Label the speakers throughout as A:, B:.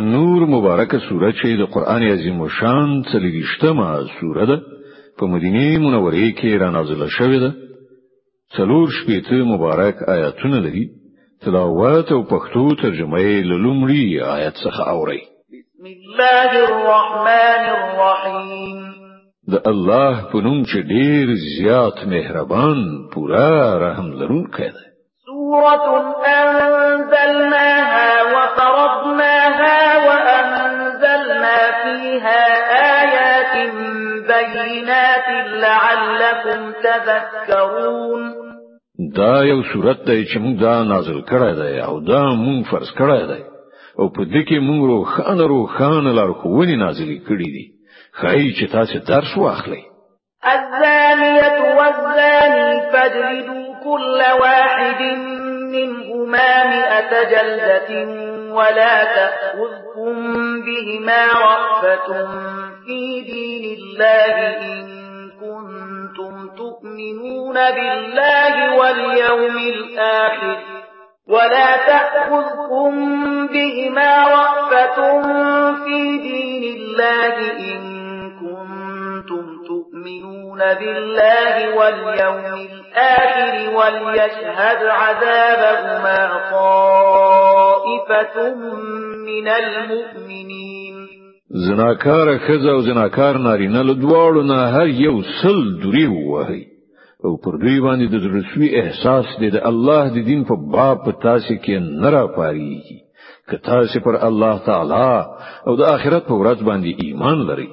A: نور مبارکه سوره چې د قران عظیم او شان څلګشتمه سوره ده په مدینه منوره کې را نازله شوې ده څلور شپېته مبارک آیاتونه لري تلاوت او پښتو ترجمه یې لومړی آیت څخه اوري
B: بسم الله الرحمن الرحیم
A: د الله په نوم چې ډیر زیات مهربان پورا رحم لرونکی دی
B: سوره انزلناها لعلكم تذكرون
A: دا یو صورت دی چې موږ دا نازل کړی دی او دا موږ فرض کړی دی او په دې کې موږ رو رو خان روخان روخان لارښوونې نازل کړې دي خای چې تاسو درس واخلئ
B: الزانية والزاني فاجلدوا كل واحد منهما مئة جلدة ولا تأخذكم بهما رأفة في دين الله إن يؤمنون بالله واليوم الآخر ولا تأخذكم بهما رأفة في دين الله إن كنتم تؤمنون بالله واليوم الآخر وليشهد عذابهما طائفة من المؤمنين
A: زناکار خزا او زناکار نارینه له دواړو نه هر یو سل دوری ووهي او پر دوی باندې د زړسوي احساس دی د الله د دین په باب په تاسو کې نه راپاریږي که تاسو پر الله تعالی او د آخرت په ورځ باندې ایمان لرئ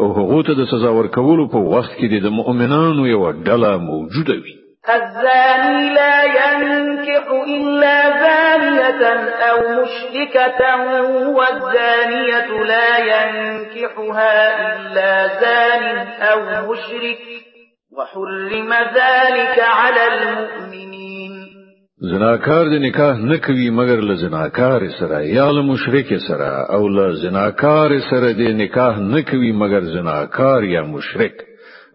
A: او هغه ته د سزا ورکولو په وخت کې د مؤمنانو یو ډله موجوده وي الزاني لا ينكح إلا زانية أو مشركة والزانية لا ينكحها إلا زان أو مشرك وحرم ذلك على المؤمنين زناکار د نکاح نکوي مگر له زناکار سره یا له مشرک سره او له زناکار سره د نکاح نکوي مگر زناکار یا مشرک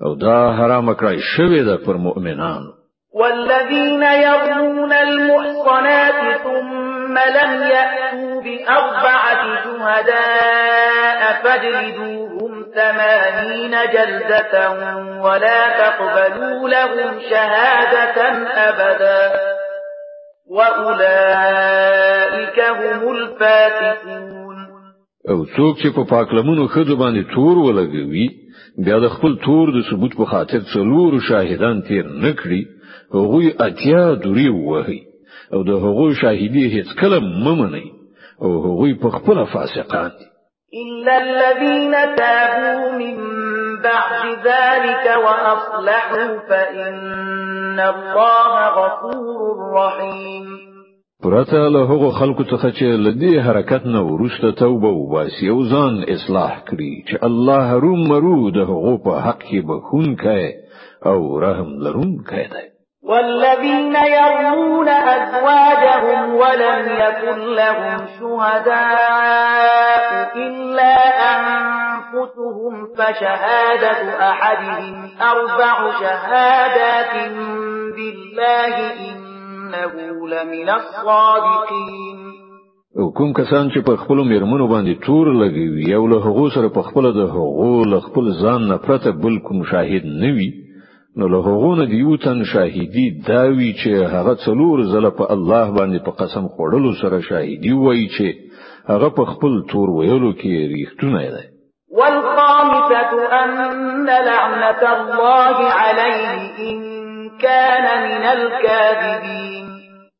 A: او دا حرام کړی شوی ده پر مؤمنانو
B: والذين يظنون المحصنات ثم لم يأتوا بأربعة شهداء فاجلدوهم ثمانين جلدة ولا تقبلوا لهم شهادة أبدا
A: وأولئك هم الفاتحون او څوک چې په پاکلمونو خځو باندې تور ولګوي بیا د خپل تور د ثبوت په خاطر څلور شاهدان تیر نکړي هغوی اتیا دوری وهي او د هغوی شاهدی هیڅ کله ممنه او هغوی په خپل فاسقان دي
B: إِلَّا الَّذِينَ تَابُوا مِن بَعْدِ ذَلِكَ وَأَصْلَحُوا فَإِنَّ اللَّهَ غَفُورٌ رَّحِيمٌ پرته له
A: هغه خلکو څخه چې لدی حرکت نه ورسته توبه او واسي او ځان اصلاح کړي چې الله روم مرود هغه په حق به خون کړي او رحم لرون کړي
B: والذين يرمون أزواجهم ولم يكن لهم شهداء إلا أنفسهم فشهادة أحدهم أربع شهادات بالله إنه لمن الصادقين
A: کوم کسان چې په خپل میرمنو باندې تور لګوي یو له هغو سره په خپل د هغو له خپل ځان نه پرته بل کوم شاهد نه وي نو له هغونه دی یو تن شاهدی داوی چې هغه څلور زله په الله باندې په قسم خوړلو سره شاهدی وایي چې هغه په خپل تور ویلو کې ریښتونه دی
B: والقامتة أن لعنة الله عليه إن كان من الكاذبين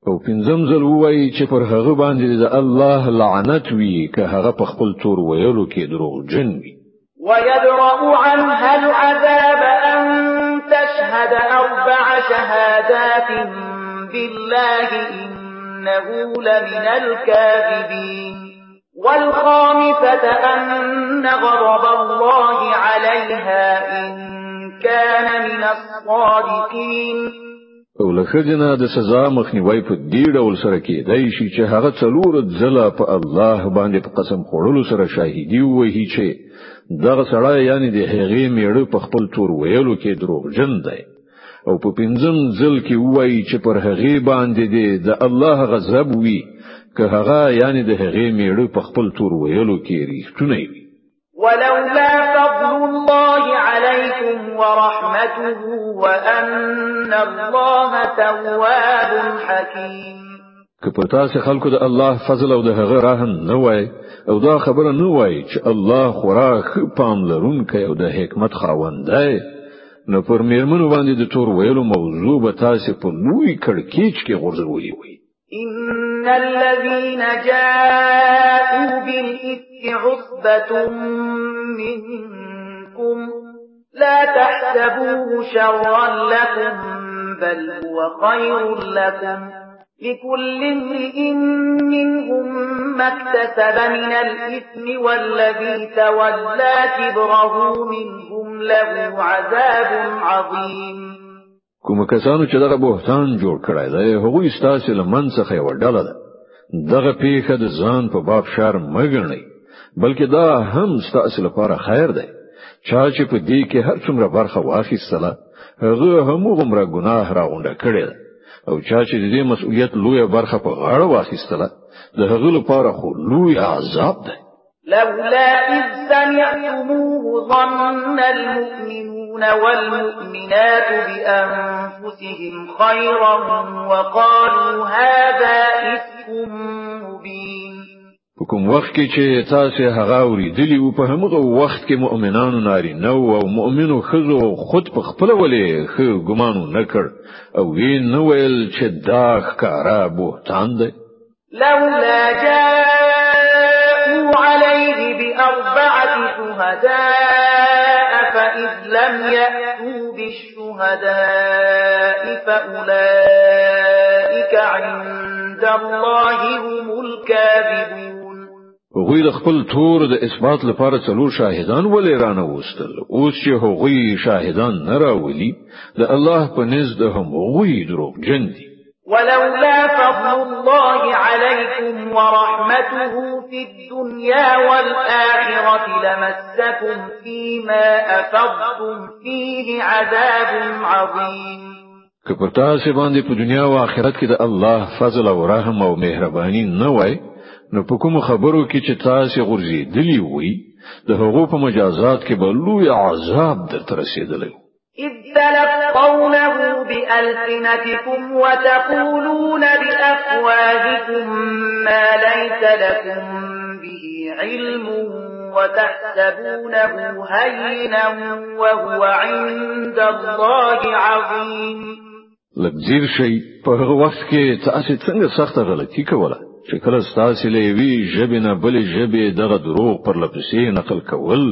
B: او
A: پنځم ځل وایي چې پر هغه باندې د الله لعنت وي که هغه په خپل تور ویلو کې دروغجن وي
B: ويدرأ عنها العذاب شهد أربع شهادات بالله إنه لمن الكاذبين والخامسة أن غضب الله عليها إن كان من الصادقين
A: او
B: ولخدنا
A: د سزا مخنیوي په دې ډول سره کې دای شي چې هغه څلور ځله په الله باندې په قسم خوړلو سره شاهدي وې چې دغه سړی یعنی د هغې میړه په خپل تور ویلو کې دروغ جن دی او په پنځم ځل کې وایي چې پر هغه باندې دی د الله غضب وي که هغه یعنی د هغه میړه په خپل تور ویلو کې ریښتونه وي
B: ولولا فضل الله عليكم ورحمته وأن الله تواب حكيم
A: که په تاسو خلکو د الله فضل او د هغه رحم نه وای او دا خبره نه وای چې الله خورا پام لرونکی او د حکمت خاوند دی نو پر میرمنو باندې د تور ویلو موضوع به تاسو په نوې کڑکېچ کې غورځولې وي
B: ان الذين جاءوا بالإفك عصبة منكم لا تحسبوه شرا لكم بل هو خير لكم لكل امرئ منهم ما اكتسب من الإثم والذي
A: تولى كبره منهم له عذاب عظيم کوم کسانو چې دغه بوختان جوړ کړی دی هغه ستاسو لمن څخه یو ډله ده دغه پیښه د ځان په باب شر مګړنی بلکې دا هم ستاسو لپاره خیر دی چا چې په دې کې هر څومره برخه واخیستله هغه هم عمره ګناه راغونډه کړی دی او چا چې دې مسؤلیت لوی برخه په غاړه واخیستله د هغه لپاره خو لوی عذاب ده
B: لولا إذ سمعتموه ظن المؤمنون والمؤمنات بأنفسهم خيرا وقالوا هذا إفك مبين
A: کوم وخت کې چې تاسو هغه وری دلی او په همغه وخت کې مؤمنانو ناری نو او مؤمنو خزو خود په خپل ولې خو ګمانو نکړ او وی نو ویل چې دا ښکارا بوتان دی
B: لولا جاء عليه بأربعة شهداء فإذ لم يأتوا بالشهداء فأولئك عند الله هم الكاذبون
A: هغوی د خپل تور د اثبات لپاره څلور شاهدان ولې رانه وستل اوس چې هغوی شاهدان نه راولي د الله په نزد هم هغوی دروغ جن دي
B: ولولا فضل الله عليكم ورحمته في الدنيا والآخرة لمسكم فيما أفضتم فيه عذاب عظيم
A: که پر تاسو باندې په دنیا او آخرت کې د الله فضل او رحم او مهرباني نه وای نو په کوم خبرو کې چې تاسو غورځي دلی وي د هغو په مجازات کې به لوی عذاب درته رسیدلی
B: إذ تلقونه بألسنتكم وتقولون بأفواهكم ما ليس لكم به علم وتحسبونه هينا وهو عند الله عظيم
A: لګځیر شي په هغه وخت کې تاسو څنګه سخته غلطي کوله چې کله تاسو له وی ژبنه بلې ژبې دغه دروغ پر لپسې نقل کول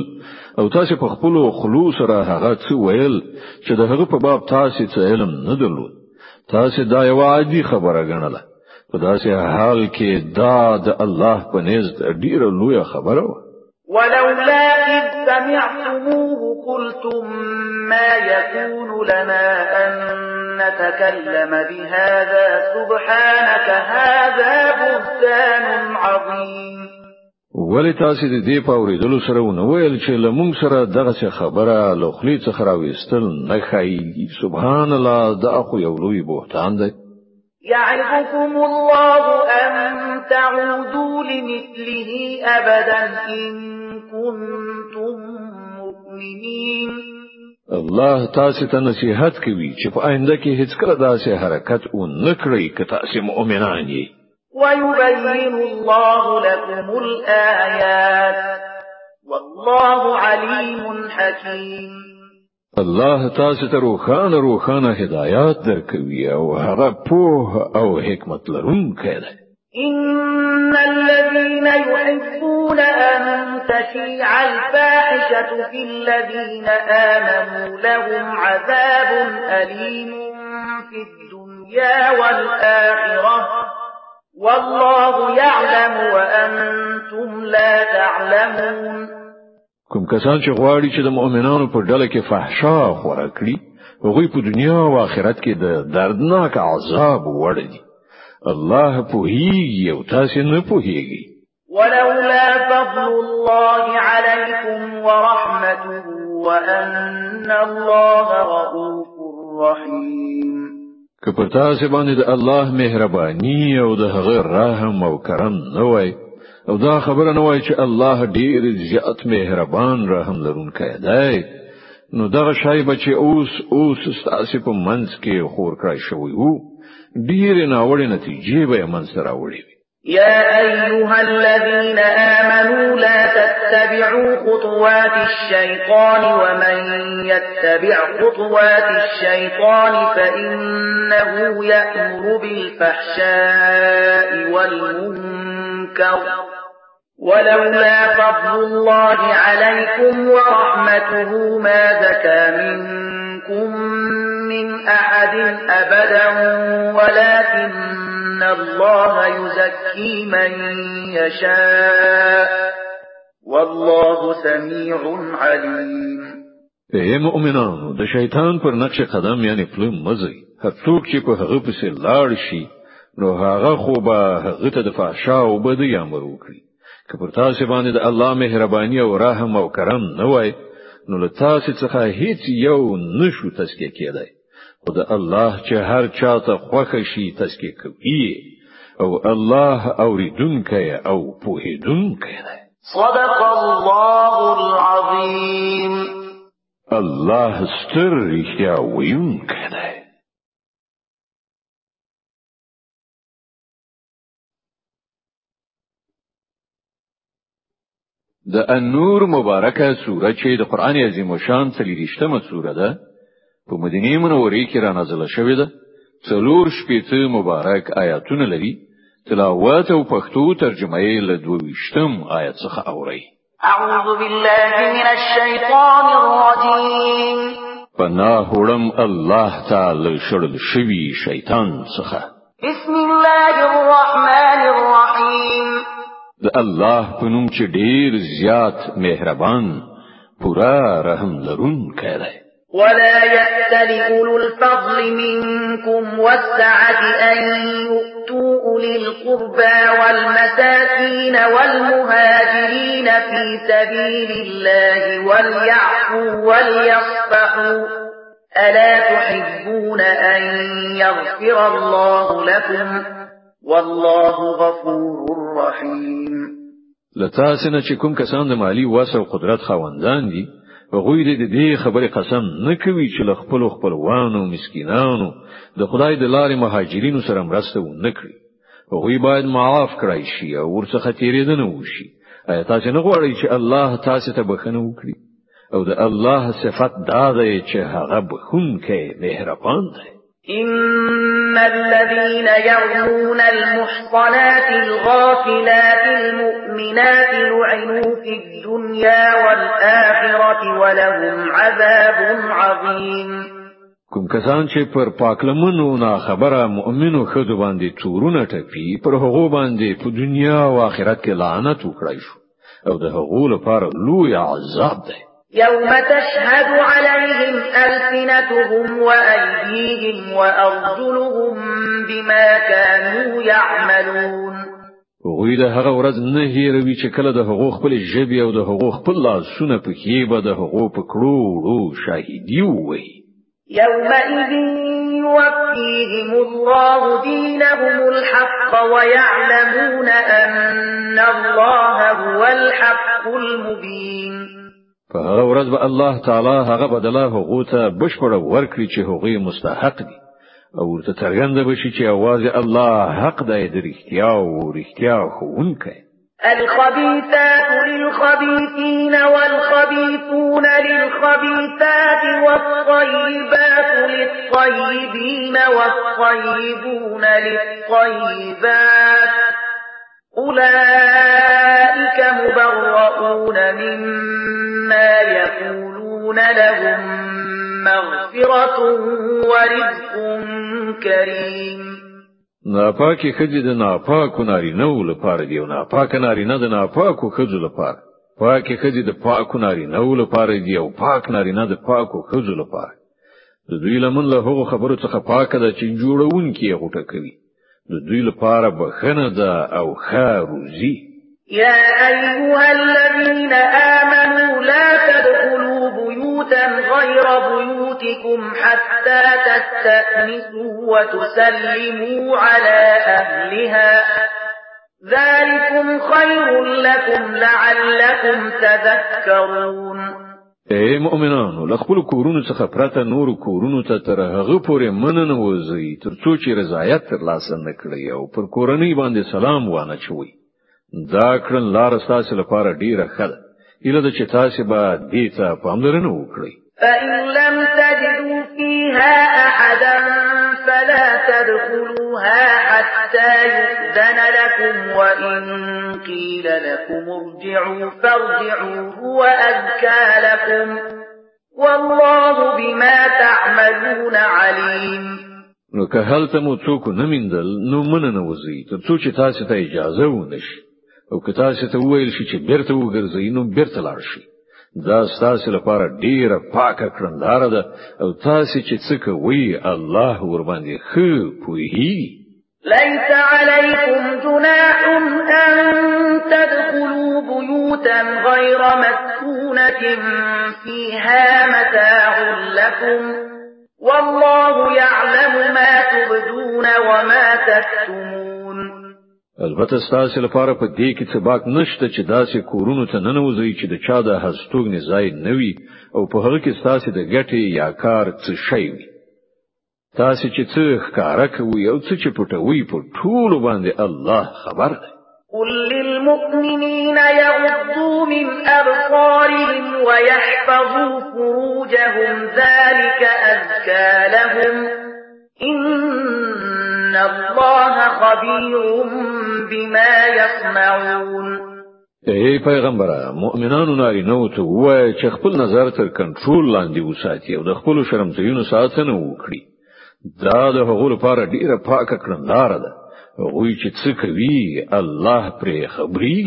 A: او تاسو په خپل خلوص را هغه څه ویل چې د هغه په باب تاسو څه علم نه درلود تاسو دا یو عادي خبره ګڼله په داسې حال کې دا د الله په نزد ډیره لویه خبره وه
B: ولولا إذ سمعتموه قلتم ما يكون لنا أن نتكلم بهذا سبحانك هذا بهتان عظيم
A: ولی تاسو د دې په اوریدلو سره ونه ویل چې لمون سره دغه خبره لوخلی څخه راويستل نه خایي سبحان الله دا خو یو لوی بهتان
B: دی يعظكم الله أن تعودوا لمثله أبدا إن كنتم مؤمنين
A: الله تاسو ته نصيحت کوي چې په آینده کې هیڅ کله داسې حرکت و نه کړئ که تاسو مؤمنان یې
B: ويبين الله لكم الآيات والله عليم حكيم
A: الله تاسو ته روخانه روخانه هدايات درکوي او هغه په او حکمت لرونکی دی
B: إن الذين يحبون أن تشيع الفاحشة في الذين آمنوا لهم عذاب أليم في الدنيا والآخرة والله يعلم وأنتم لا تعلمون
A: کوم کسان چې غواړي چې د مؤمنانو پر ډله کې فحشا خورا کړي هغوی په دنیا او آخرت کې د دردناک عذاب وړي الله پوهیږي او تاسو نه پوهیږي
B: ولولا فضل الله عليكم ورحمته وان الله رؤوف رحيم
A: که په تاسو باندې د الله مهرباني او د هغه رحم او کرم نه وای او دا خبره نه وای چې الله ډیر زیات مهربان رحم لرونکی دی نو دا شای به چې اوس اوس ستاسو په منځ کې خور کړی شوی وو ډیرې ناوړې نتیجې به من سره
B: يا أيها الذين آمنوا لا تتبعوا خطوات الشيطان ومن يتبع خطوات الشيطان فإنه يأمر بالفحشاء والمنكر ولولا فضل الله عليكم ورحمته ما زكى منكم منكم من أحد أبدا ولكن الله يزكي من يشاء والله سميع عليم اے مؤمنان
A: د شیطان پر نقش قدم یعنی پلم مزي هڅوک چې په هغه پسې لاړ شي نو هغه خو به هغه ته د فحشا او بدی امر وکړي که تاسو باندې د الله مهرباني او رحم او کرم نه وای نو له تاسو څخه هیڅ یو نشو تسکیه کېدای خو د الله چې هر چاته خوښ شي تسکیه کوي او الله اوریدونکی او پوهیدونکی دی
B: صدق الله العظیم
A: الله ستر رښتیا ویونکی دی د انور مبارکه سوره چې د قران عظیم شان څلریشتمه سوره ده په مدینه منوره کې را نازله شوې ده څلور شپېته مبارک آیاتونه لري تلاوت او پښتو ترجمه یې له 22م
B: آیت
A: څخه اوري اعوذ بالله من الشیطان الرجیم پناه وړم الله تعالی شړل شوی شیطان څخه
B: بسم الله الرحمن الرحیم
A: د الله په نوم چې ډیر زیات مهربان پورا رحم لرون کړي
B: ولا يأتل أولو الفضل منكم والسعة أن يؤتوا أولي القربى والمساكين والمهاجرين في سبيل الله وليعفوا وليصفحوا ألا تحبون أن يغفر الله لكم والله غفور رحیم لتاسنه
A: چې کوم کسان د مالی وسه او قدرت خاوندان دي غوی دې دې خبره قسم نه کوي چې خپل خپلوانو مسکینانو د خدای د لارې مهاجرینو سره مرسته و نه کړي غوی باید معاف کړای شي او ورڅخه تیرېدنه وشي ایا تاسو نه غواړئ چې الله تاسو ته بخنه وکړي او د الله صفت دا ده چې هغه بخون کې مهربان دی إن الذين يرمون المحصنات الغافلات المؤمنات لعنوا في الدنيا والآخرة ولهم عذاب عظيم کوم کسان چې پر پاکلمنو نه خبره مؤمنو خدو باندې تورونه ټپي پر هغه باندې په دنیا او آخرت کې لعنت وکړای شو او د هغو لپاره لوی عذاب دی
B: يوم تشهد عليهم ألسنتهم وأيديهم وأرجلهم بما كانوا يعملون غوی د هغه ورځ نه
A: هیروي چې کله د حقوق خپل جبې یو د حقوق خپل لاسونه په کې به د هغو په کړو ورو
B: شاهدي وي يومئذ يوفيهم الله دينهم الحق ويعلمون أن الله هو الحق المبين
A: فهغه ورځ به الله تعالی هغه بدله حقوق ته بشپړ ورکړي چې هغه مستحق دي او ورته څرګنده بشي چې اواز الله حق دی د اړتیا او اړتیا
B: خوونکی الخبيثات للخبيثين والخبيثون للخبيثات والطيبات للطيبين والطيبون للطيبات أولئك مبرؤون مما يقولون لهم مغفرة ورزق كريم
A: ناپاکي خځې د ناپاکو نارینهو لپاره دی او ناپاکه نارینه د ناپاکو ښځو لپاره پاکي خځې د پاکو نارینهو لپاره دی او پاک نارینه د پاکو ښځو لپاره د دوی لمن له هغو خبرو څخه پاکه ده چې جوړونکي یې غوټه کوي د دوی لپاره بخنه ده او خاروزی
B: یا يا أيها الذين آمنوا لا تدخلوا بيوتا غير بيوتكم حتى تستأنسوا وتسلموا على أهلها ذلكم خير لكم لعلكم تذكرون
A: اے مؤمنانو لخپل کورونو څخه پرته نور کورونو ته تر هغه پورې مننه وځي ترڅو چې رضایت تر لاسه نه کړي او پر کورنۍ باندې سلام وانه چوي دا کړن لار تاسو لپاره ډیره ښه ده اله د چې تاسو به دې ته پاملرنه وکړي
B: فإن لم تجدوا فيها أحدا فلا تدخلوها حتى حتى يؤذن لكم وإن قيل لكم ارجعوا فارجعوا هو أذكى لكم والله بما تعملون عليم
A: نو که
B: هلته
A: مو څوک نه میندل نو مننه وځي تر څو چې تاسو ته اجازه ونشي او که تاسو ته وویل شي چې بیرته وګرځئ نو بیرته لاړ شئ دا تاسو لپاره ډیره پاکه کړنداره ده او تاسو چې څه کوي الله ور باندې خو پوهیږي
B: ليس عليكم جناح أن تدخلوا بيوتا غير مسكونة فيها متاع لكم والله يعلم ما تبدون وما تكتمون البته
A: ستاسو لپاره په دې کې څه باک نشته چې داسې کورونو ته ننوځي چې د چا د هستوګنې ځای نه وي او په هغه کې ستاسو د ګټې یا کار څه شی وي تاسو چې څه ښکارا کوي او څه چې پټوي په ټول باندې الله خبر دی
B: قل للمؤمنين يغضوا من أبصارهم ويحفظوا فروجهم ذلك أزكى لهم إن الله خبير بما يصنعون ای
A: پیغمبره مؤمنانو ناری نو ته وای چې خپل نظر تر کنټرول لاندې وساتي او د خپل شرم ځایونو ساتنه وکړي دا د هغو لپاره ډیره پاکه کړنداره ده هغوی چې څه کوي الله پرې خبري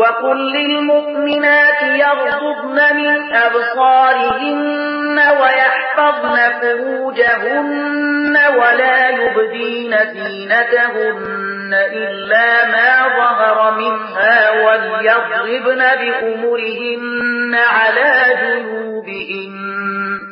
B: وقل للمؤمنات يغضبن من أبصارهن ويحفظن فروجهن ولا يبدين زينتهن إلا ما ظهر منها وليضربن بأمرهن على جنوبهن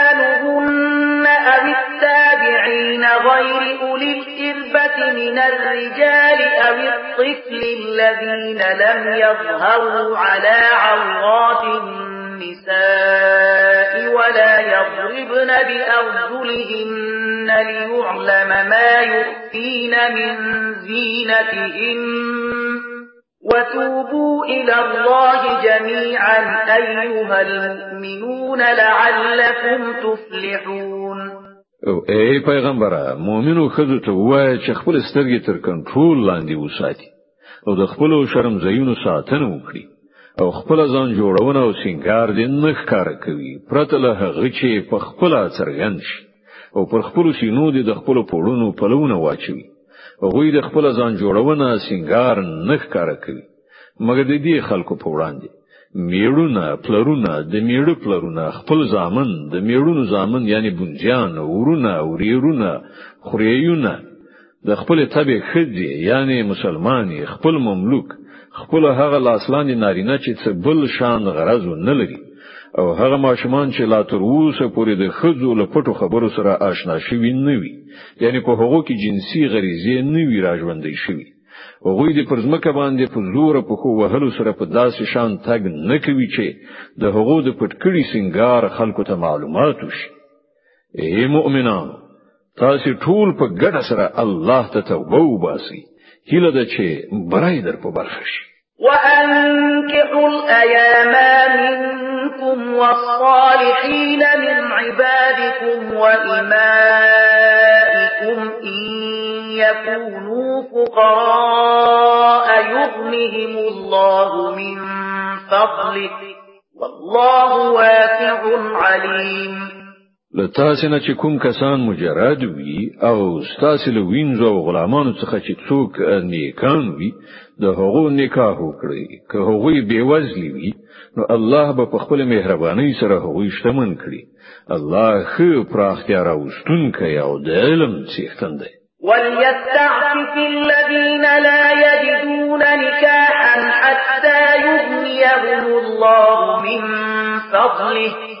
B: الصفة من الرجال أو الطفل الذين لم يظهروا على عورات النساء ولا يضربن بأرجلهن ليعلم ما يؤتين من زينتهن وتوبوا إلى الله جميعا أيها المؤمنون لعلكم تفلحون
A: ای پیغمبره مؤمنو خزو ته وای چې خپل سترګې تر کنټرول لاندې وساتي او د خپل شرم زینو ساتنه وکړي او خپل ځان جوړونه او سنگار دې نه ښکار کوي پرته له هغه چې په خپل څرګند شي او پر خپل شینو دې د خپل پړونو پلوونه واچوي هغه د خپل ځان جوړونه سنگار نه ښکار کوي مګر دې خلکو په وړاندې میړونه پلرونه د میړو پلرونه خپل زامن د میړونو زامن یعنی بنجان ورونه وریرونه خوريونه د خپل تبع خدي یعنی مسلمانې خپل مملوک خپل هغه لاسلاندې نارینه چې څه بل شان غرض نه لري او هغه ماشومان چې لا تر اوسه پورې د خځو له پټو خبرو سره آشنا شوي نه وي یعنی په هغو کې جنسي غریزې نه وي راژوندې شوي هغوی د پرزمکه باندې په زور په خو وهلو سره په داسې شان تګ نه کوي چې د هغو د پټکړي سنگار خلکو ته معلومات وشي ای مؤمنانو تاسو ټول په ګډه سره الله ته توبه وباسئ هیله ده چې برای در په برخه شي
B: وأنكحوا الأيام منكم والصالحين من عبادكم وإمائكم لكم إن يكونوا فقراء يغنهم الله من فضله والله واسع عليم
A: لتاسې نه چې کوم کسان مجرد وي او ستاسې له وینځو او غلامانو څخه چې څوک نیکان وي د هغو نکاح وکړي که هغوی بیوزلی وي نو الله به په خپل مهربانۍ سره هغوی شتمن کړي الله خو پراختیا راوستونکی او د علم څښتن دی
B: وليستعفف الذين لا يجدون نكاحا حتى يغنيهم الله من فضله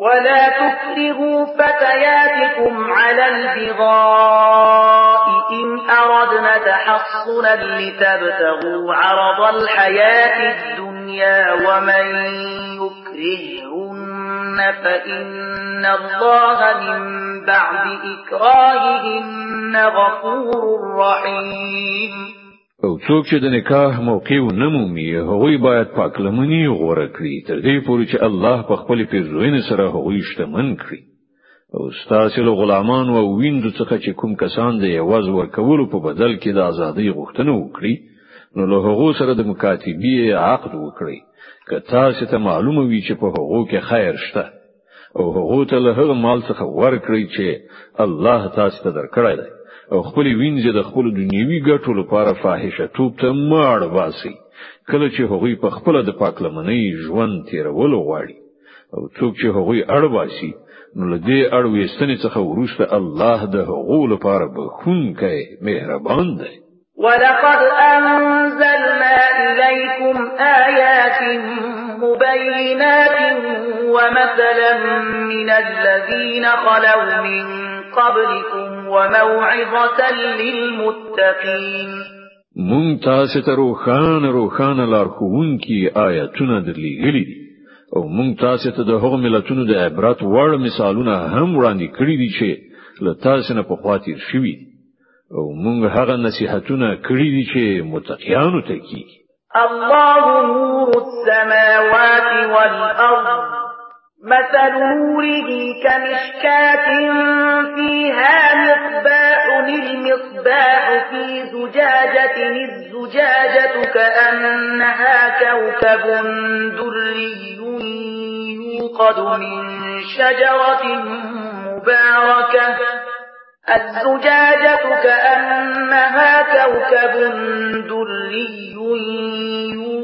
B: ولا تكرهوا فتياتكم على البغاء إن أردنا تحصنا لتبتغوا عرض الحياة الدنيا ومن يكرهن فإن الله من بعد إكراههن غفور رحيم
A: او څوک چې د نکاح موقع نه مومي هغوی باید پاک لمنی غوړه کړي تر دې پورې چې الله په خپل پیژوینه سره هغوی شتمن کړي او ستاسو له غلامان او ویندو څخه چې کوم کسان د یواز ورکولو په بدل کې د ازادۍ غوښتنه وکړي نو له هغو سره د مکاتبې عقد وکړي که تاسو ته معلومه وي چې په هغو کې خیر شته او هغو ته له هغه مال څخه ورکړي چې الله تاسو ته درکړی دی او خپل وینځ د خپل دنیوي ګټو لپاره فاحشه توپ ته ماړ باسي کله چې هغوی په خپل د پاکلمنۍ ژوند تیرول غواړي او څوک چې هغوی اړ باسي نو له دې اړ وېستنې څخه وروسته الله د هغو لپاره بخښونکی مهربان دی
B: ولقد أنزلنا إليكم آيات مبينات ومثلا من الذين خلوا من قبلكم وموعظة
A: للمتقين مونږ
B: تاسو
A: ته روخان روخان لارښوون کی آیاتونه درلېږلي دي او مونږ تاسو ته د هغو ملتونو د عبرت وړ مثالونه هم وړاندې کړي دي چې له تاسو نه په خاطر شوي او مونږ هغه نصيحتونه کړي دي چې متقینو ته کی
B: الله نور السماوات والارض مَثَلُ نُورِهِ كَمِشْكَاةٍ فِيهَا مِصْبَاحٌ الْمِصْبَاحُ فِي زُجَاجَةٍ الزُّجَاجَةُ كَأَنَّهَا كَوْكَبٌ دُرِّيٌّ يُوقَدُ مِن شَجَرَةٍ مُبَارَكَةٍ الزجاجة كأنها كوكب دري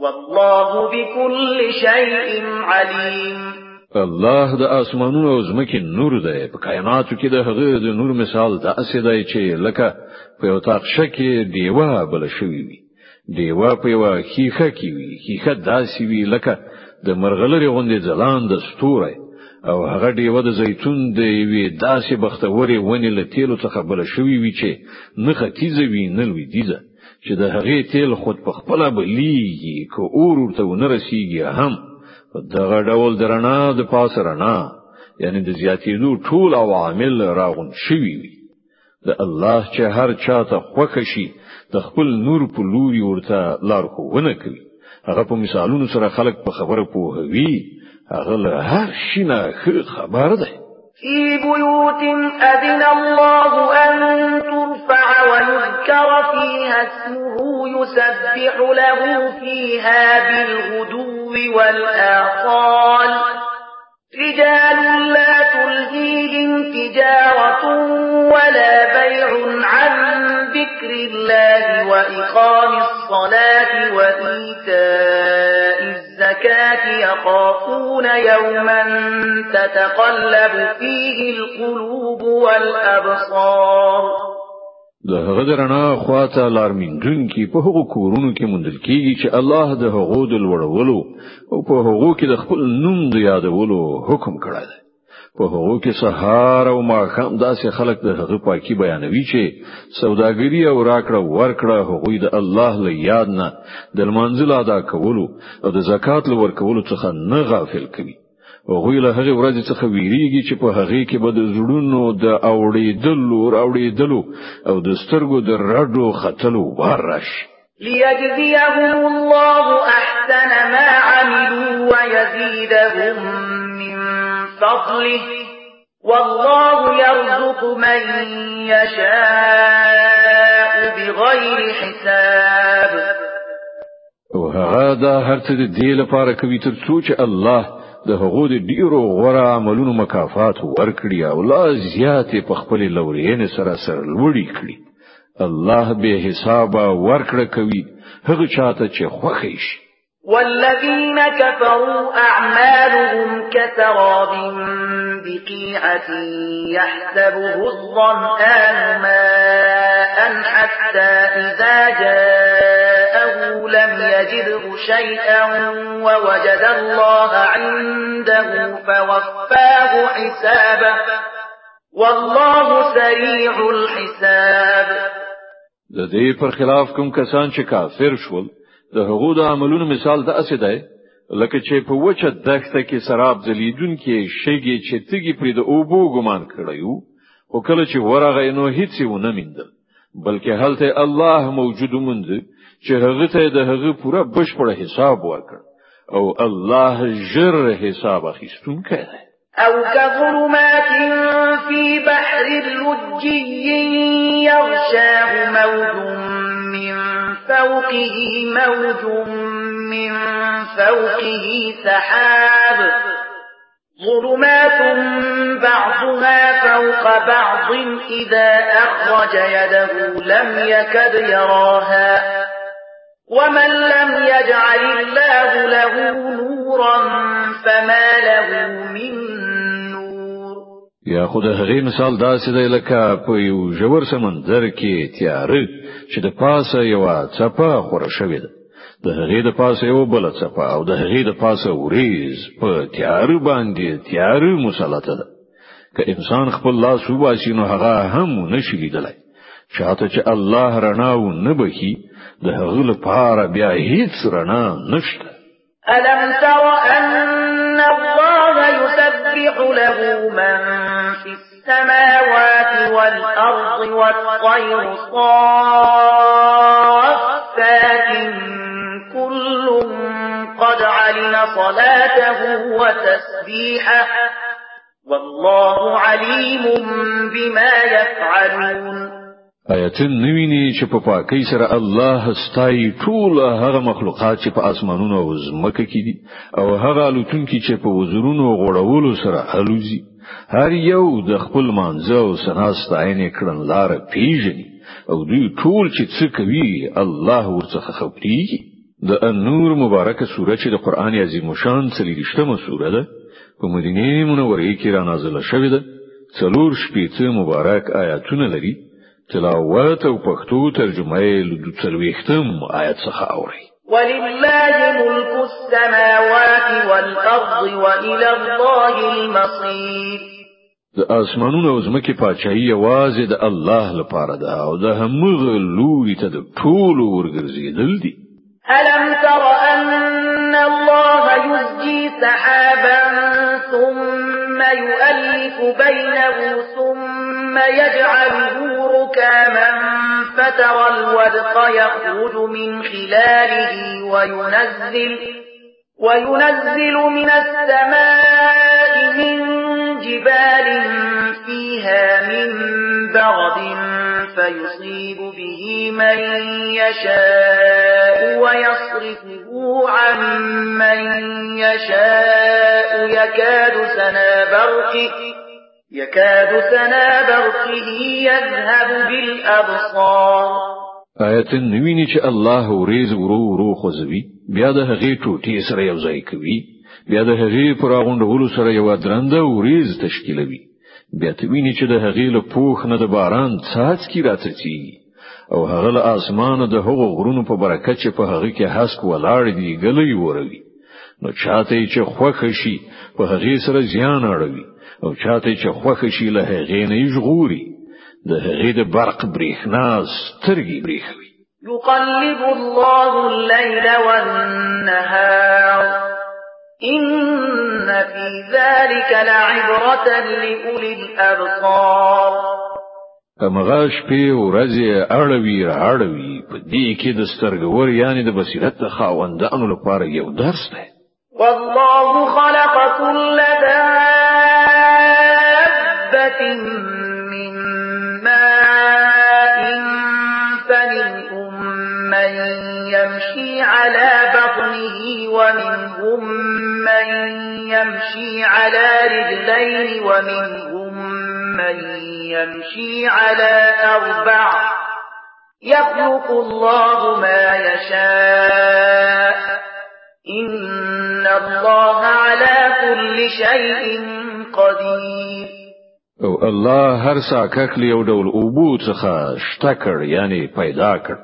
B: والله بكل شيء عليم
A: الله د اسمانونو او زمکې نور دی په کائناتو کې د هغه د نور مثال د اسیدای چې لکه په یو تاخ شکه دیوا بل شوی وي دیوا په یو خیخه کې وي خیخه داسې وي لکه د مرغلري غوندې ځلان د ستوره او هغه دیوا د زیتون د یوې داسې بختوري ونې له تیلو څخه بل شوی وي چې نه ختیزه وي نه لوي دیزه چې د هغې تیل خود په خپل بلیږي که اور ورته ونه رسیږي هم په دغه ډول درنا د پاسه رڼا یعنی د زیاتېدو ټول عوامل راغون شوي وي د الله چې هر چاته خوښ شي د خپل نور په لوري ورته لار خوونه کوي هغه په مثالونو سره خلک په خبره پوهوي هغه له هر شي نه خبر ده
B: في بيوت أذن الله أن ترفع ذكر فيها اسمه يسبح له فيها بالغدو والآصال رجال لا تلهيهم تجارة ولا بيع عن ذكر الله وإقام الصلاة وإيتاء الزكاة يخافون يوما تتقلب فيه القلوب والأبصار
A: د هغه درنا خواته لارمینګون کې په هغو کورونو کې مندل کیږي چې الله د هغو د لوړولو او په هغو کې د خپل نوم د یادولو حکم کړی دی په هغو کې سهار او ماښام داسې خلک د هغه پاکي بیانوي چې سوداګري او راکړه ورکړه هغوی د الله له یاد نه د منزل ادا کولو او د زکات لور کولو څخه نه غافل کوي هغه له هغه ورځ څخه ویریږي چې په هغه کې به د زړونو د اوړېدلو اوړېدلو او د سترګو د رډو ختلو ورش
B: ليجزيهم الله احسن ما عملوا ويزيدهم من فضله والله يرزق من يشاء بغير حساب
A: او هغه دا هرڅه د دې لپاره کوي تر څو چې الله د هغو ډیرو غوړه عملونو مکافات ورکړي او لا زیاتې په خپل لورین سره سره لوړی کړي
B: الله به حساب
A: ورکړه کوي هغه چاته چې خوښی شي
B: والذين كفروا أعمالهم كسراب بقيعة يحسبه الظمآن ماء حتى إذا جاء جاءه لم يجده شيئا ووجد الله عنده فوفاه حسابه والله سريع الحساب د دې
A: پر خلاف کوم کسان چې کافر شول د هغو د عملونو مثال د اسې دی لکه چې په وچه دښته کې سراب ځلیدون کې شګي چې تیږي پرې د بو ګمان کړیو او کله چې ورغه نو هیڅ ونه میندل بلکې هلته الله موجود مند چې هغه ته د هغه پوره بشپړ حساب وکړ او الله جر حساب اخیستون کړي أو
B: كظلمات في بحر لجي يغشاه موج من فوقه موج من فوقه سحاب ظلمات بعضها فوق بعض إذا أخرج يده لم يكد يراها ومن لم يجعل الله له نورا فما له من یا خود هغه مثال داسې دی
A: لکه په یو ژور سمندر کې تیار چې د پاسه یو چپه خوره شوې ده د هغې د پاسه یو بل چپه او د هغې د پاسه وریز په تیار باندې تیار مسلط ده که انسان خپل لاس وباسي نو هغه هم نشي لیدلای شاته چې الله رڼاو نه بخي د هغه لپاره بیا هیڅ رڼا نشته
B: الم تر ان الله يسبح له من في السماوات والارض والطير صافات كل قد علم صلاته وتسبيحه والله عليم بما يفعلون
A: آیتون نویني چې په پاکۍ سره الله ستای ټول هغه مخلوقات چې په اسمانونو او زمکه کې دي او هغه الوتونکي چې په وزرونو غوړولو سره الوزي هر یو د خپل مانزه او سنا ستاینې کړن لار پیژني او دوی ټول چې څه کوي الله ورڅخه خبريږي د انور مبارکه سوره چې د قران عظیم شان څلېشتمه سوره ده په مدینه منوره کې را نازله شوې ده څلور شپږ مبارک آیاتونه لري تلاوات او پښتو ترجمه یې له څلوېښتم آیت څخه اوري
B: ولله ملك السماوات والأرض وإلى
A: الله
B: المصير د
A: اسمانونو او ځمکې پاچاهي یوازې د الله لپاره ده او د همغه لوري ته د ټولو ورګرځېدل دي
B: ألم تر أن الله يزجي سحابا ثم يؤلف بينه ثم يجعله من فتر الودق يخرج من خلاله وينزل, وينزل من السماء من جبال فيها من برد فيصيب به من يشاء ويصرفه عن من يشاء يكاد سنا برقه يكاد سنا برقه يذهب بالأبصار آیت
A: نویني چې الله وريز ورو ورو خوځوي بیا د هغې ټوټې سره یو ځای کوي بیا د هغې پر غونډولو سره یو درنده وريز تشکیلوي بیا ته ویني چې د هغې له پوخ نه د باران څاڅکي راڅڅي او هغه له اسمانه د هغو غرونو په برکت چې په هغه کې حسک ولاړ دی ګلې وروي نو چاته چې خوښ شي په هغه سره زیان اړوي او چاته چې خوخه شي له هغې نه ژغوري د هغې د برق برېښنا سترګې برېښوي
B: يقلب الله الليل والنهار إن في ذلك لعبرة لأولي الأبصار
A: امغه شپې ورځې اړوي اړوي په دې کې د سترګور یعنی د بصیرت خاوندانو لپاره یو درس
B: دی والله خلق كل ذات على بطنه ومنهم من يمشي على رجلين ومنهم من يمشي على أربع يخلق الله ما يشاء إن الله على كل شيء قدير
A: او الله هر ساکک لیو ډول اوبو څخه شتکر یعنی پیدا کړ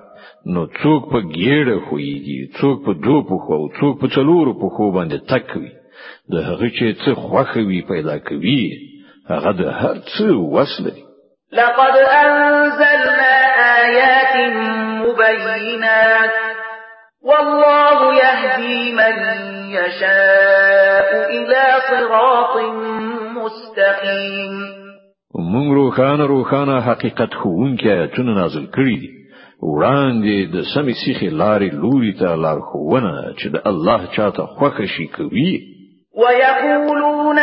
A: نو څوک په ګیړه خوېږي څوک په دوه په خو څوک په څلورو په خو باندې تکوي د هغه چې څه خوخوي پیدا کوي هغه د هر څه وصله
B: لقد انزلنا آيات مبينات والله يهدي من يشاء إلى صراط مستقيم
A: موږ روخانه روخانه حقیقت خوونکې چون نازل کړی دي وړاندې د سمې سیخي لارې لوري ته لار خوونه چې د الله چاته خوښ شي کوي
B: ويقولون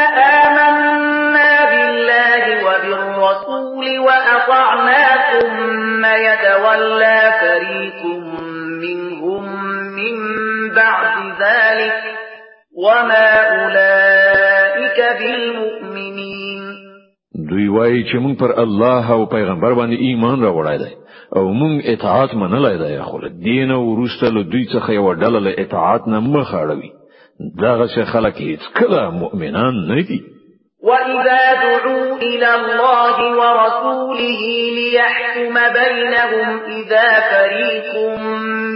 B: آمنا بالله وبالرسول وأطعنا ثم يتولى فريق منهم من بعد ذلك وما أولئك بالمؤمنين
A: وایي چې مونږ پر الله او پیغمبر باندې ایمان راوړای دی او مونږ اطاعت منلای دی خو دین او ورسته له دوی څخه یو ډله له اطاعت نه مخ اړوي دغه څه خلک هیڅ کله مؤمنان نه دي
B: وَإِذَا دُعُوا إِلَى اللَّهِ وَرَسُولِهِ لِيَحْكُمَ بَيْنَهُمْ إِذَا فَرِيقٌ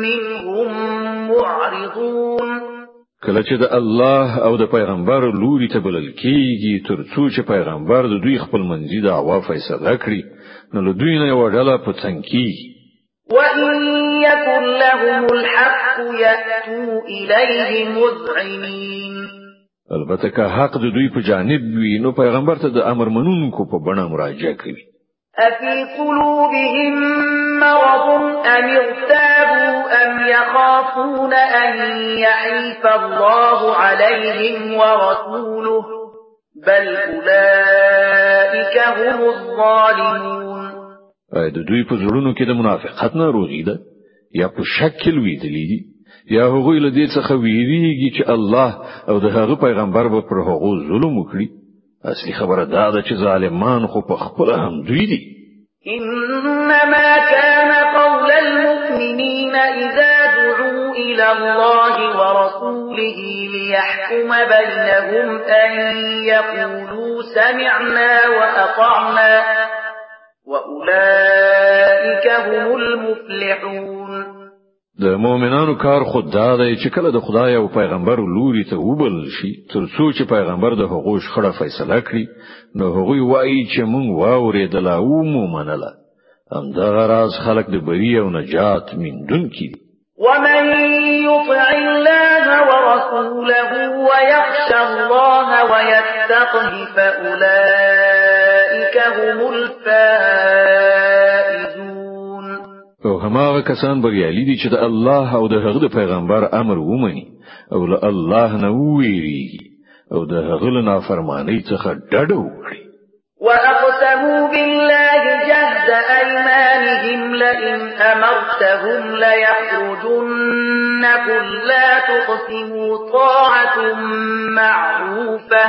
B: مِّنْهُمْ مُعْرِضُونَ
A: کله چې د الله او د پیغمبر لوري ته بلل کیږي تر څو چې پیغمبر د دوی خپل منځي د هوا فیصله کړي نو له دوی نه وړل په څنګه
B: وَإِن يَكُن لَّهُمُ الْحَقُّ يَأْتُوا إِلَيْهِ مُذْعِنِينَ
A: البته که حق د دوی په جانب وي نو پیغمبر ته د امر منونکو په بڼه مراجعه کوي أفي قلوبهم مرض أم
B: ارتابوا أم يخافون أن يعيف الله عليهم ورسوله بل أولئك هم الظالمون د دوی په
A: زړونو کې د منافقت نه روغی ده یا په شکل ویدلی دي یا هغوی له دې څخه ویریږي چې الله او د هغه پیغمبر به پر هغو ظلم وکړي اصلي خبر دا چې ظالمان خو په خپل هم دوی دي
B: انما كان قول المؤمنين اذا دعوا الى الله ورسوله ليحكم بينهم ان يقولوا سمعنا واطعنا واولئك هم المفلحون
A: د مؤمنانو کار خود دا دی چې کله د خدای او پیغمبر لوري ته وبل شي ترڅو چې پیغمبر د حقوق خړه فیصله کړي نو هغوی وایي چې مونږ واورېدل او مو منله همدغه راز خلق د بری او نجات میندون کی
B: ومن يطع الله ورسوله ويخشى الله ويتقه فأولئك هم الفائزون
A: او هماغه کسان بریالي دي چې د الله او د هغه پیغمبر امر ومني او له الله نه ویریږي او د هغه نافرمانی څخه ډډ وکړي
B: وأقسموا بالله جهد أيمانهم لئن أمرتهم ليخرجن قل لا تقسموا طاعة معروفة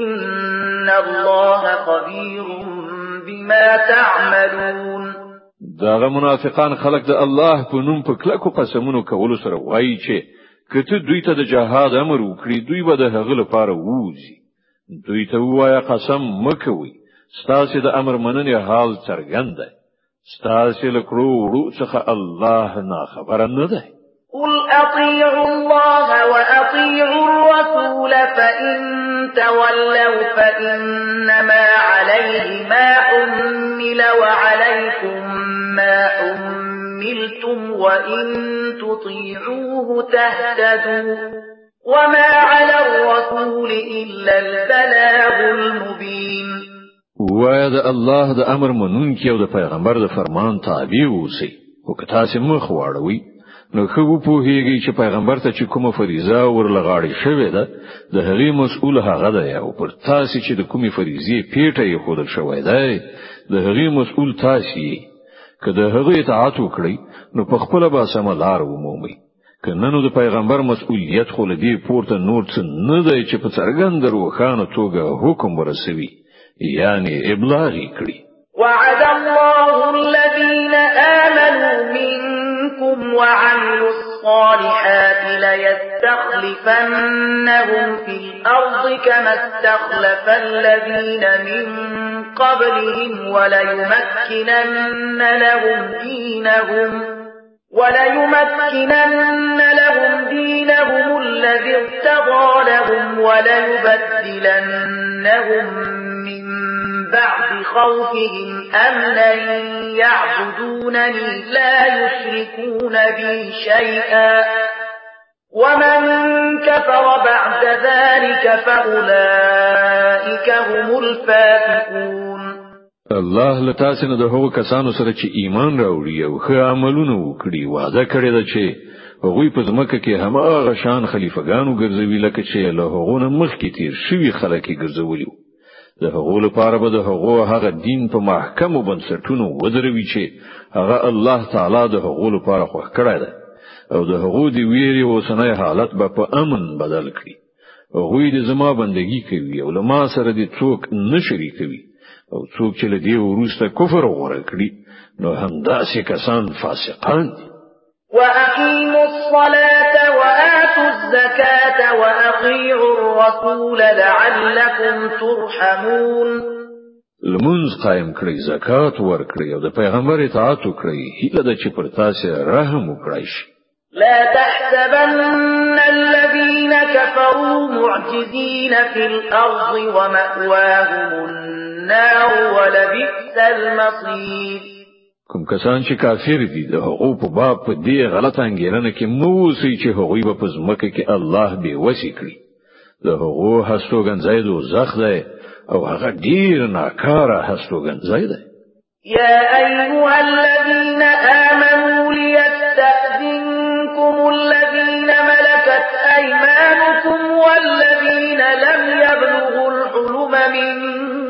B: إن الله خبير بما تعملون
A: داغه منافقان خلق د الله په نوم په کلکو قسمونو کولو سره وایي چې کته دوی ته د جهاد امر وکړي دوی به د هغه لپاره ووزي دوی ته وایا قسم مکوي ستاسو د امر مننې حال څرګند دی ستاسو له کړو وړو څخه الله نه خبر نه دی
B: قل اطيعوا الله واطيعوا الرسول فان تولوا فانما عليه ما حمل وعليكم مَا أملتم وَإِن تُطِيعُوهُ تَهْتَدُوا وما على الرسول إلا البلاغ المبين
A: وایا د
B: الله
A: د امر منونکي او د پیغمبر د فرمان تابع اوسئ او که تاسو مخ واړوي نو خو په هیږي چې پیغمبر ته چې کومه فریضه ورلغاړي شوې ده د هغې مسؤل هغه ده او پر تاسو چې د کومې فریضې پیټه یې خودل شوې ده د هغې مسؤل تاسو یې که د هغه اطاعت وکړي نو په خپل به سم لار ومومي کنه نو د پیغمبر مسؤلیت خو لدی پورته نور څه نه دی چې په څرګند روخانه توګه حکم ورسوي یعنی ابلاغ کړي
B: وعد الله الذين آمنوا منكم وعملوا الصالحات ليستخلفنهم في الأرض كما استخلف الذين من قبلهم وليمكنن لهم دينهم وليمكنن لهم دينهم الذي ارتضى لهم وليبدلنهم من بعد خوفهم أمنا يعبدونني لا يشركون بي شيئا ومن كفر بعد ذلك فأولئك هم الفاتقون
A: الله لتا سينه د هغو کسانو سره چې ایمان راوړي او ښه عملونه وکړي وعده کړی ده چې هغوی په ځمکه کې هماغه شان خلیفګانو ګرځوي لکه چې له هغو نه مخکې تیر شوي خلک ګرځولي د هغو لپاره به د هغو هغه دین په محکمو بنسټونو ودروي چې هغه الله تعالی د هغو لپاره خوښ کړی ده او د هغو دی ویری اوسنۍ حالت به په امن بدل کړي هغوی د زما بندگی کوي او له ما سره د څوک نشری کوي او څوک چې له دې ورسته کفر غوړه کړی نو همداسې کسان فاسقان دي
B: واقيموا الصلاه واتوا الزكاه واطيعوا الرسول لعلكم ترحمون
A: لمونز قائم کړی زکات ورکړی او د پیغمبر اطاعت وکړئ هیله ده چې پر تاسو رحم وکړي شي
B: لا تحسبن الذين كفروا معجزين في الارض ومأواهم النار ولبئس المصير
A: کوم کسان چې کافر دي د حقوق په باب په دې غلطه انګیرنه کې مو سي چې هغوی په ځمکه کې الله به وسی کړی د هغو هستوګن زید او زخ دی او هغه ډیر ناکاره هستوګن زید
B: دی يا ايها الذين امنوا ليستاذنكم الذين ملكت ايمانكم والذين لم يبلغوا الحلم منكم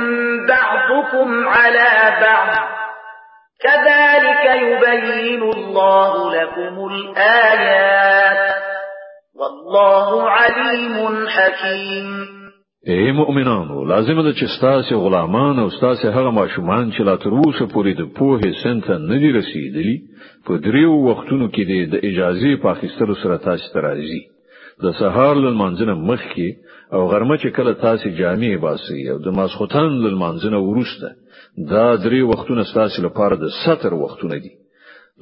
B: بعضكم على بعض كذلك يبين الله لكم الآيات والله عليم حكيم اے
A: مؤمنانو لازم ده چې ستاسو غلامان او ستاسو هغه ماشومان چې لا تر اوسه پورې د پوهې سنت نه دي رسیدلی په دریو وختونو کې د اجازه په اخیستلو سره تاسو ته راځي د سهار لمانځنه مخکې او غرمه چې کله تاسو جامع باسي او د ماسختن لمانځنه ورسته دا درې وختونه تاسو لپاره د ستر وختونه دي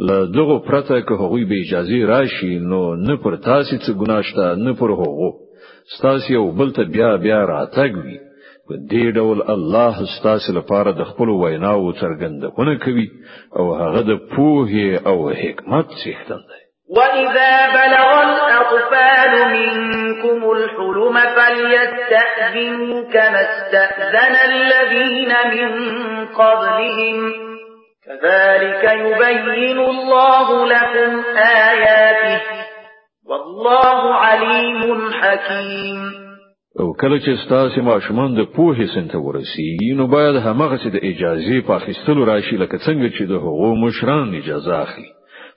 A: له دغه پرته که هغوی به اجازه راشي نو نه پر تاسو څه ګناه شته نه پر هغو تاسو یو بل ته بیا بیا راتګ وي په دې ډول الله تاسو لپاره د خپل ویناو څرګندونه کوي او هغه د پوهه او حکمت څښتن دی
B: وَإِذَا بَلَغَ الْأَطْفَالُ مِنكُمُ الْحُلُمَ فَلْيَسْتَأْذِنُوا كَمَا اسْتَأْذَنَ الَّذِينَ مِن قَبْلِهِمْ كَذَلِكَ يُبَيِّنُ اللَّهُ لَكُمْ آيَاتِهِ وَاللَّهُ عَلِيمٌ حَكِيمٌ او
A: کله چې ستاسو ماشومان د پوهې سنت ورسیږي نو باید هغه څه د اجازه په اخیستلو راشي لکه څنګه چې د هغو مشران اجازه اخلي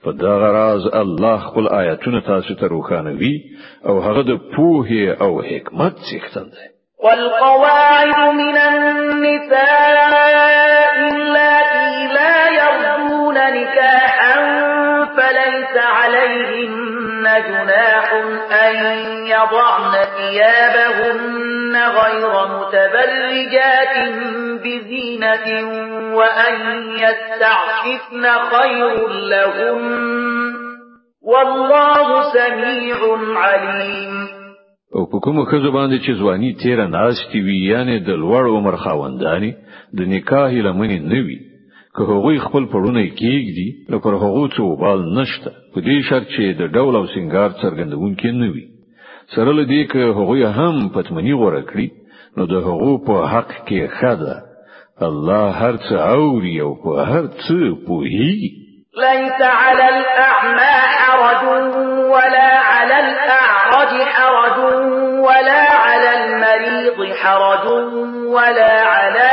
A: په دا غراز الله خپل آیاتونه تاسو ته روښانوي او هغه د پوهې او حکمت څښتن دی
B: والقواعد من النساء اللاتي لا يرجون نكاحا جناح أن يضعن ثيابهن غير متبرجات
A: بزينة وأن يستعففن خير لهم والله سميع عليم او په کومه خزو باندې چې ځواني تیر نه استوي یانه د لوړ عمر خاوندانی د نکاح لمنې
B: نوي
A: که هغوی خپل پړونه کېږدي نو پر هغو څه وبال نشته په دې شرط چې د ډول او سنگار څرګندونکي نه وي سره له دې که هغوی هم پتمنی غوړه کړي نو د هغو په حق کې خدا الله هر څه اوري او په هر څه پوهیږي
B: ليس على الأعمى حرج ولا على الأعرج حرج ولا على المريض حرج ولا على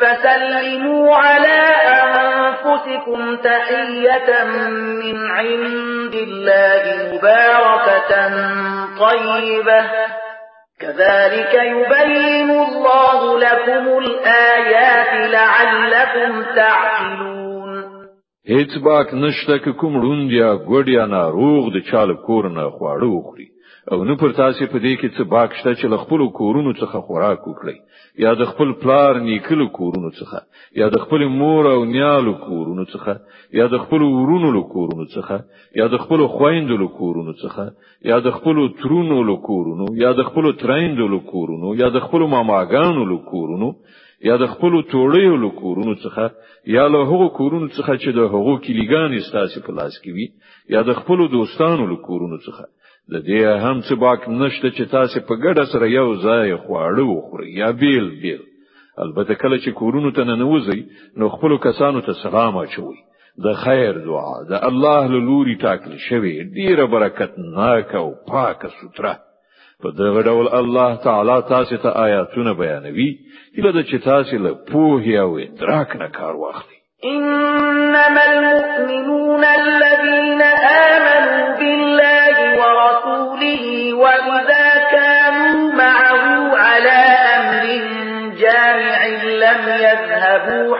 B: فسلموا على أنفسكم تحية من عند الله مباركة طيبة كذلك يبين الله لكم الآيات لعلكم تعقلون هیڅ باک
A: نشته کوم روندیا ګوډیا ناروغ د چاله کور نه خواړه
B: وخوري
A: او نو پر تاسو په دې کې څه باک شته چې خپل کورونو څخه خوراک وکړي یا د خپل پلار نیکلو کورونو څخه یا د خپل مور او نیالو کورونو څخه یا د خپل ورونو له کورونو څخه یا د خپل خويندو له کورونو څخه یا د خپل ترونو له کورونو یا د خپل ترایندو له کورونو یا د خپل ماماګانو له کورونو یا د خپل توړیو له کورونو څخه یا له هغو کورونو څخه چې د هغو کلیګان استاسې په لاس کې وي یا د خپل دوستانو له کورونو څخه د دې هم څه باک نشته چې تاسو په ګډه سره یو ځای خواړه وخورئ یا بیل بیل البته کله چې کورونو ته ننوځي نو خپل کسانو ته سلام اچوي د خیر دعا د الله له لوري ټاکل شوی ډیره برکت ناک او پاکه سوتره په دغه ډول الله تعالی تاسو ته آیاتونه بیانوي چې تاسو له پوهه او درک نه کار واخلئ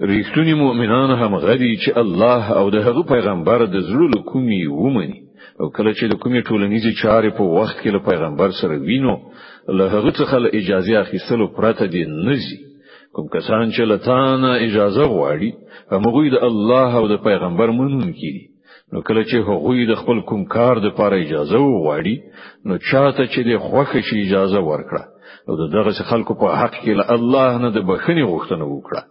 A: ریښتونی مؤمنان هم غدي چې الله او د هغه پیغمبر د زړه له کومي ومني او کله چې د کومي ټولنیزې چارې په وخت کې له پیغمبر سره وینو له هغه څخه له اجازه اخیستلو پرته دی نزي کوم کسان چې لتانه اجازه غواړي هغه د الله او د پیغمبر منونکي دي نو کله چې هغوی د خپل کوم کار د پاره اجازه وغواړي نو چاته چې د خوخه شي اجازه ورکړه او دغه خلکو په حق کې له الله نه د بخښنې غوښتنه وکړه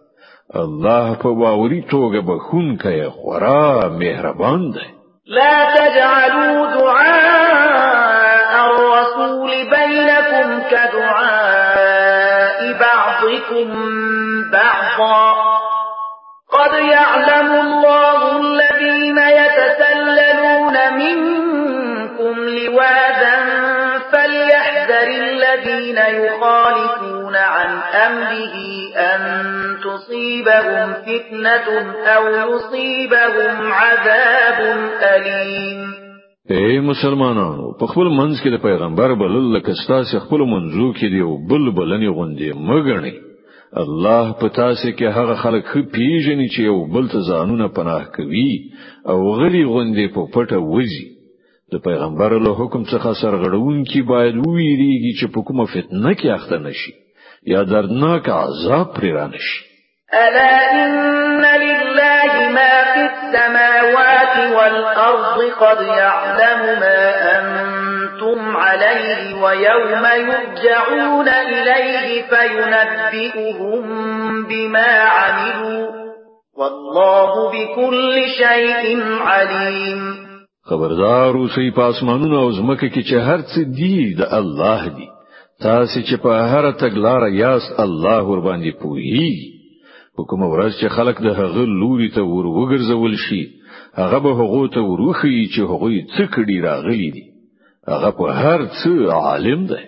A: الله په باوري توګه بخونکی خورا مهربان دی
B: لا تجعلوا دعاء الرسول بينكم كدعاء بعضكم بعضا قد يعلم الله الذين يتسللون منكم لواذا فليحذر الذين يخالفون عن أمره أن تصيبهم فتنة أو يصيبهم عذاب أليم
A: اے مسلمانانو په خپل منځ کې د پیغمبر بلل لکه ستاسو خپل منځو کې دی او بل بلنې غوندي مګنی الله په تاسو کې هغه خلک خې پیژني چې یو بل ته ځانونه پناه کوي او غلي غوندي په پټه وځي د پیغمبر له حکم څخه سرغړون کې باید ویریږي چې په کومه فتنه کې اخته نشي یا دردناک عذاب پر رانش
B: ألا إن لله ما في السماوات والأرض قد يعلم ما أنتم عليه ويوم يرجعون إليه فينبئهم بما عملوا والله بكل شيء عليم
A: خبردار اوسئ په اسمانونو او ځمکه کې چې هر څه دي د الله دي تاسو چې په هر تګلار یاس الله ور باندې پوي حکم ورځ چې خلق د هغه لوري ته ور وګرځول شي هغه به هغه ته وروخي چې هغه څه کړي راغلي دي هغه په هر څه عالم دی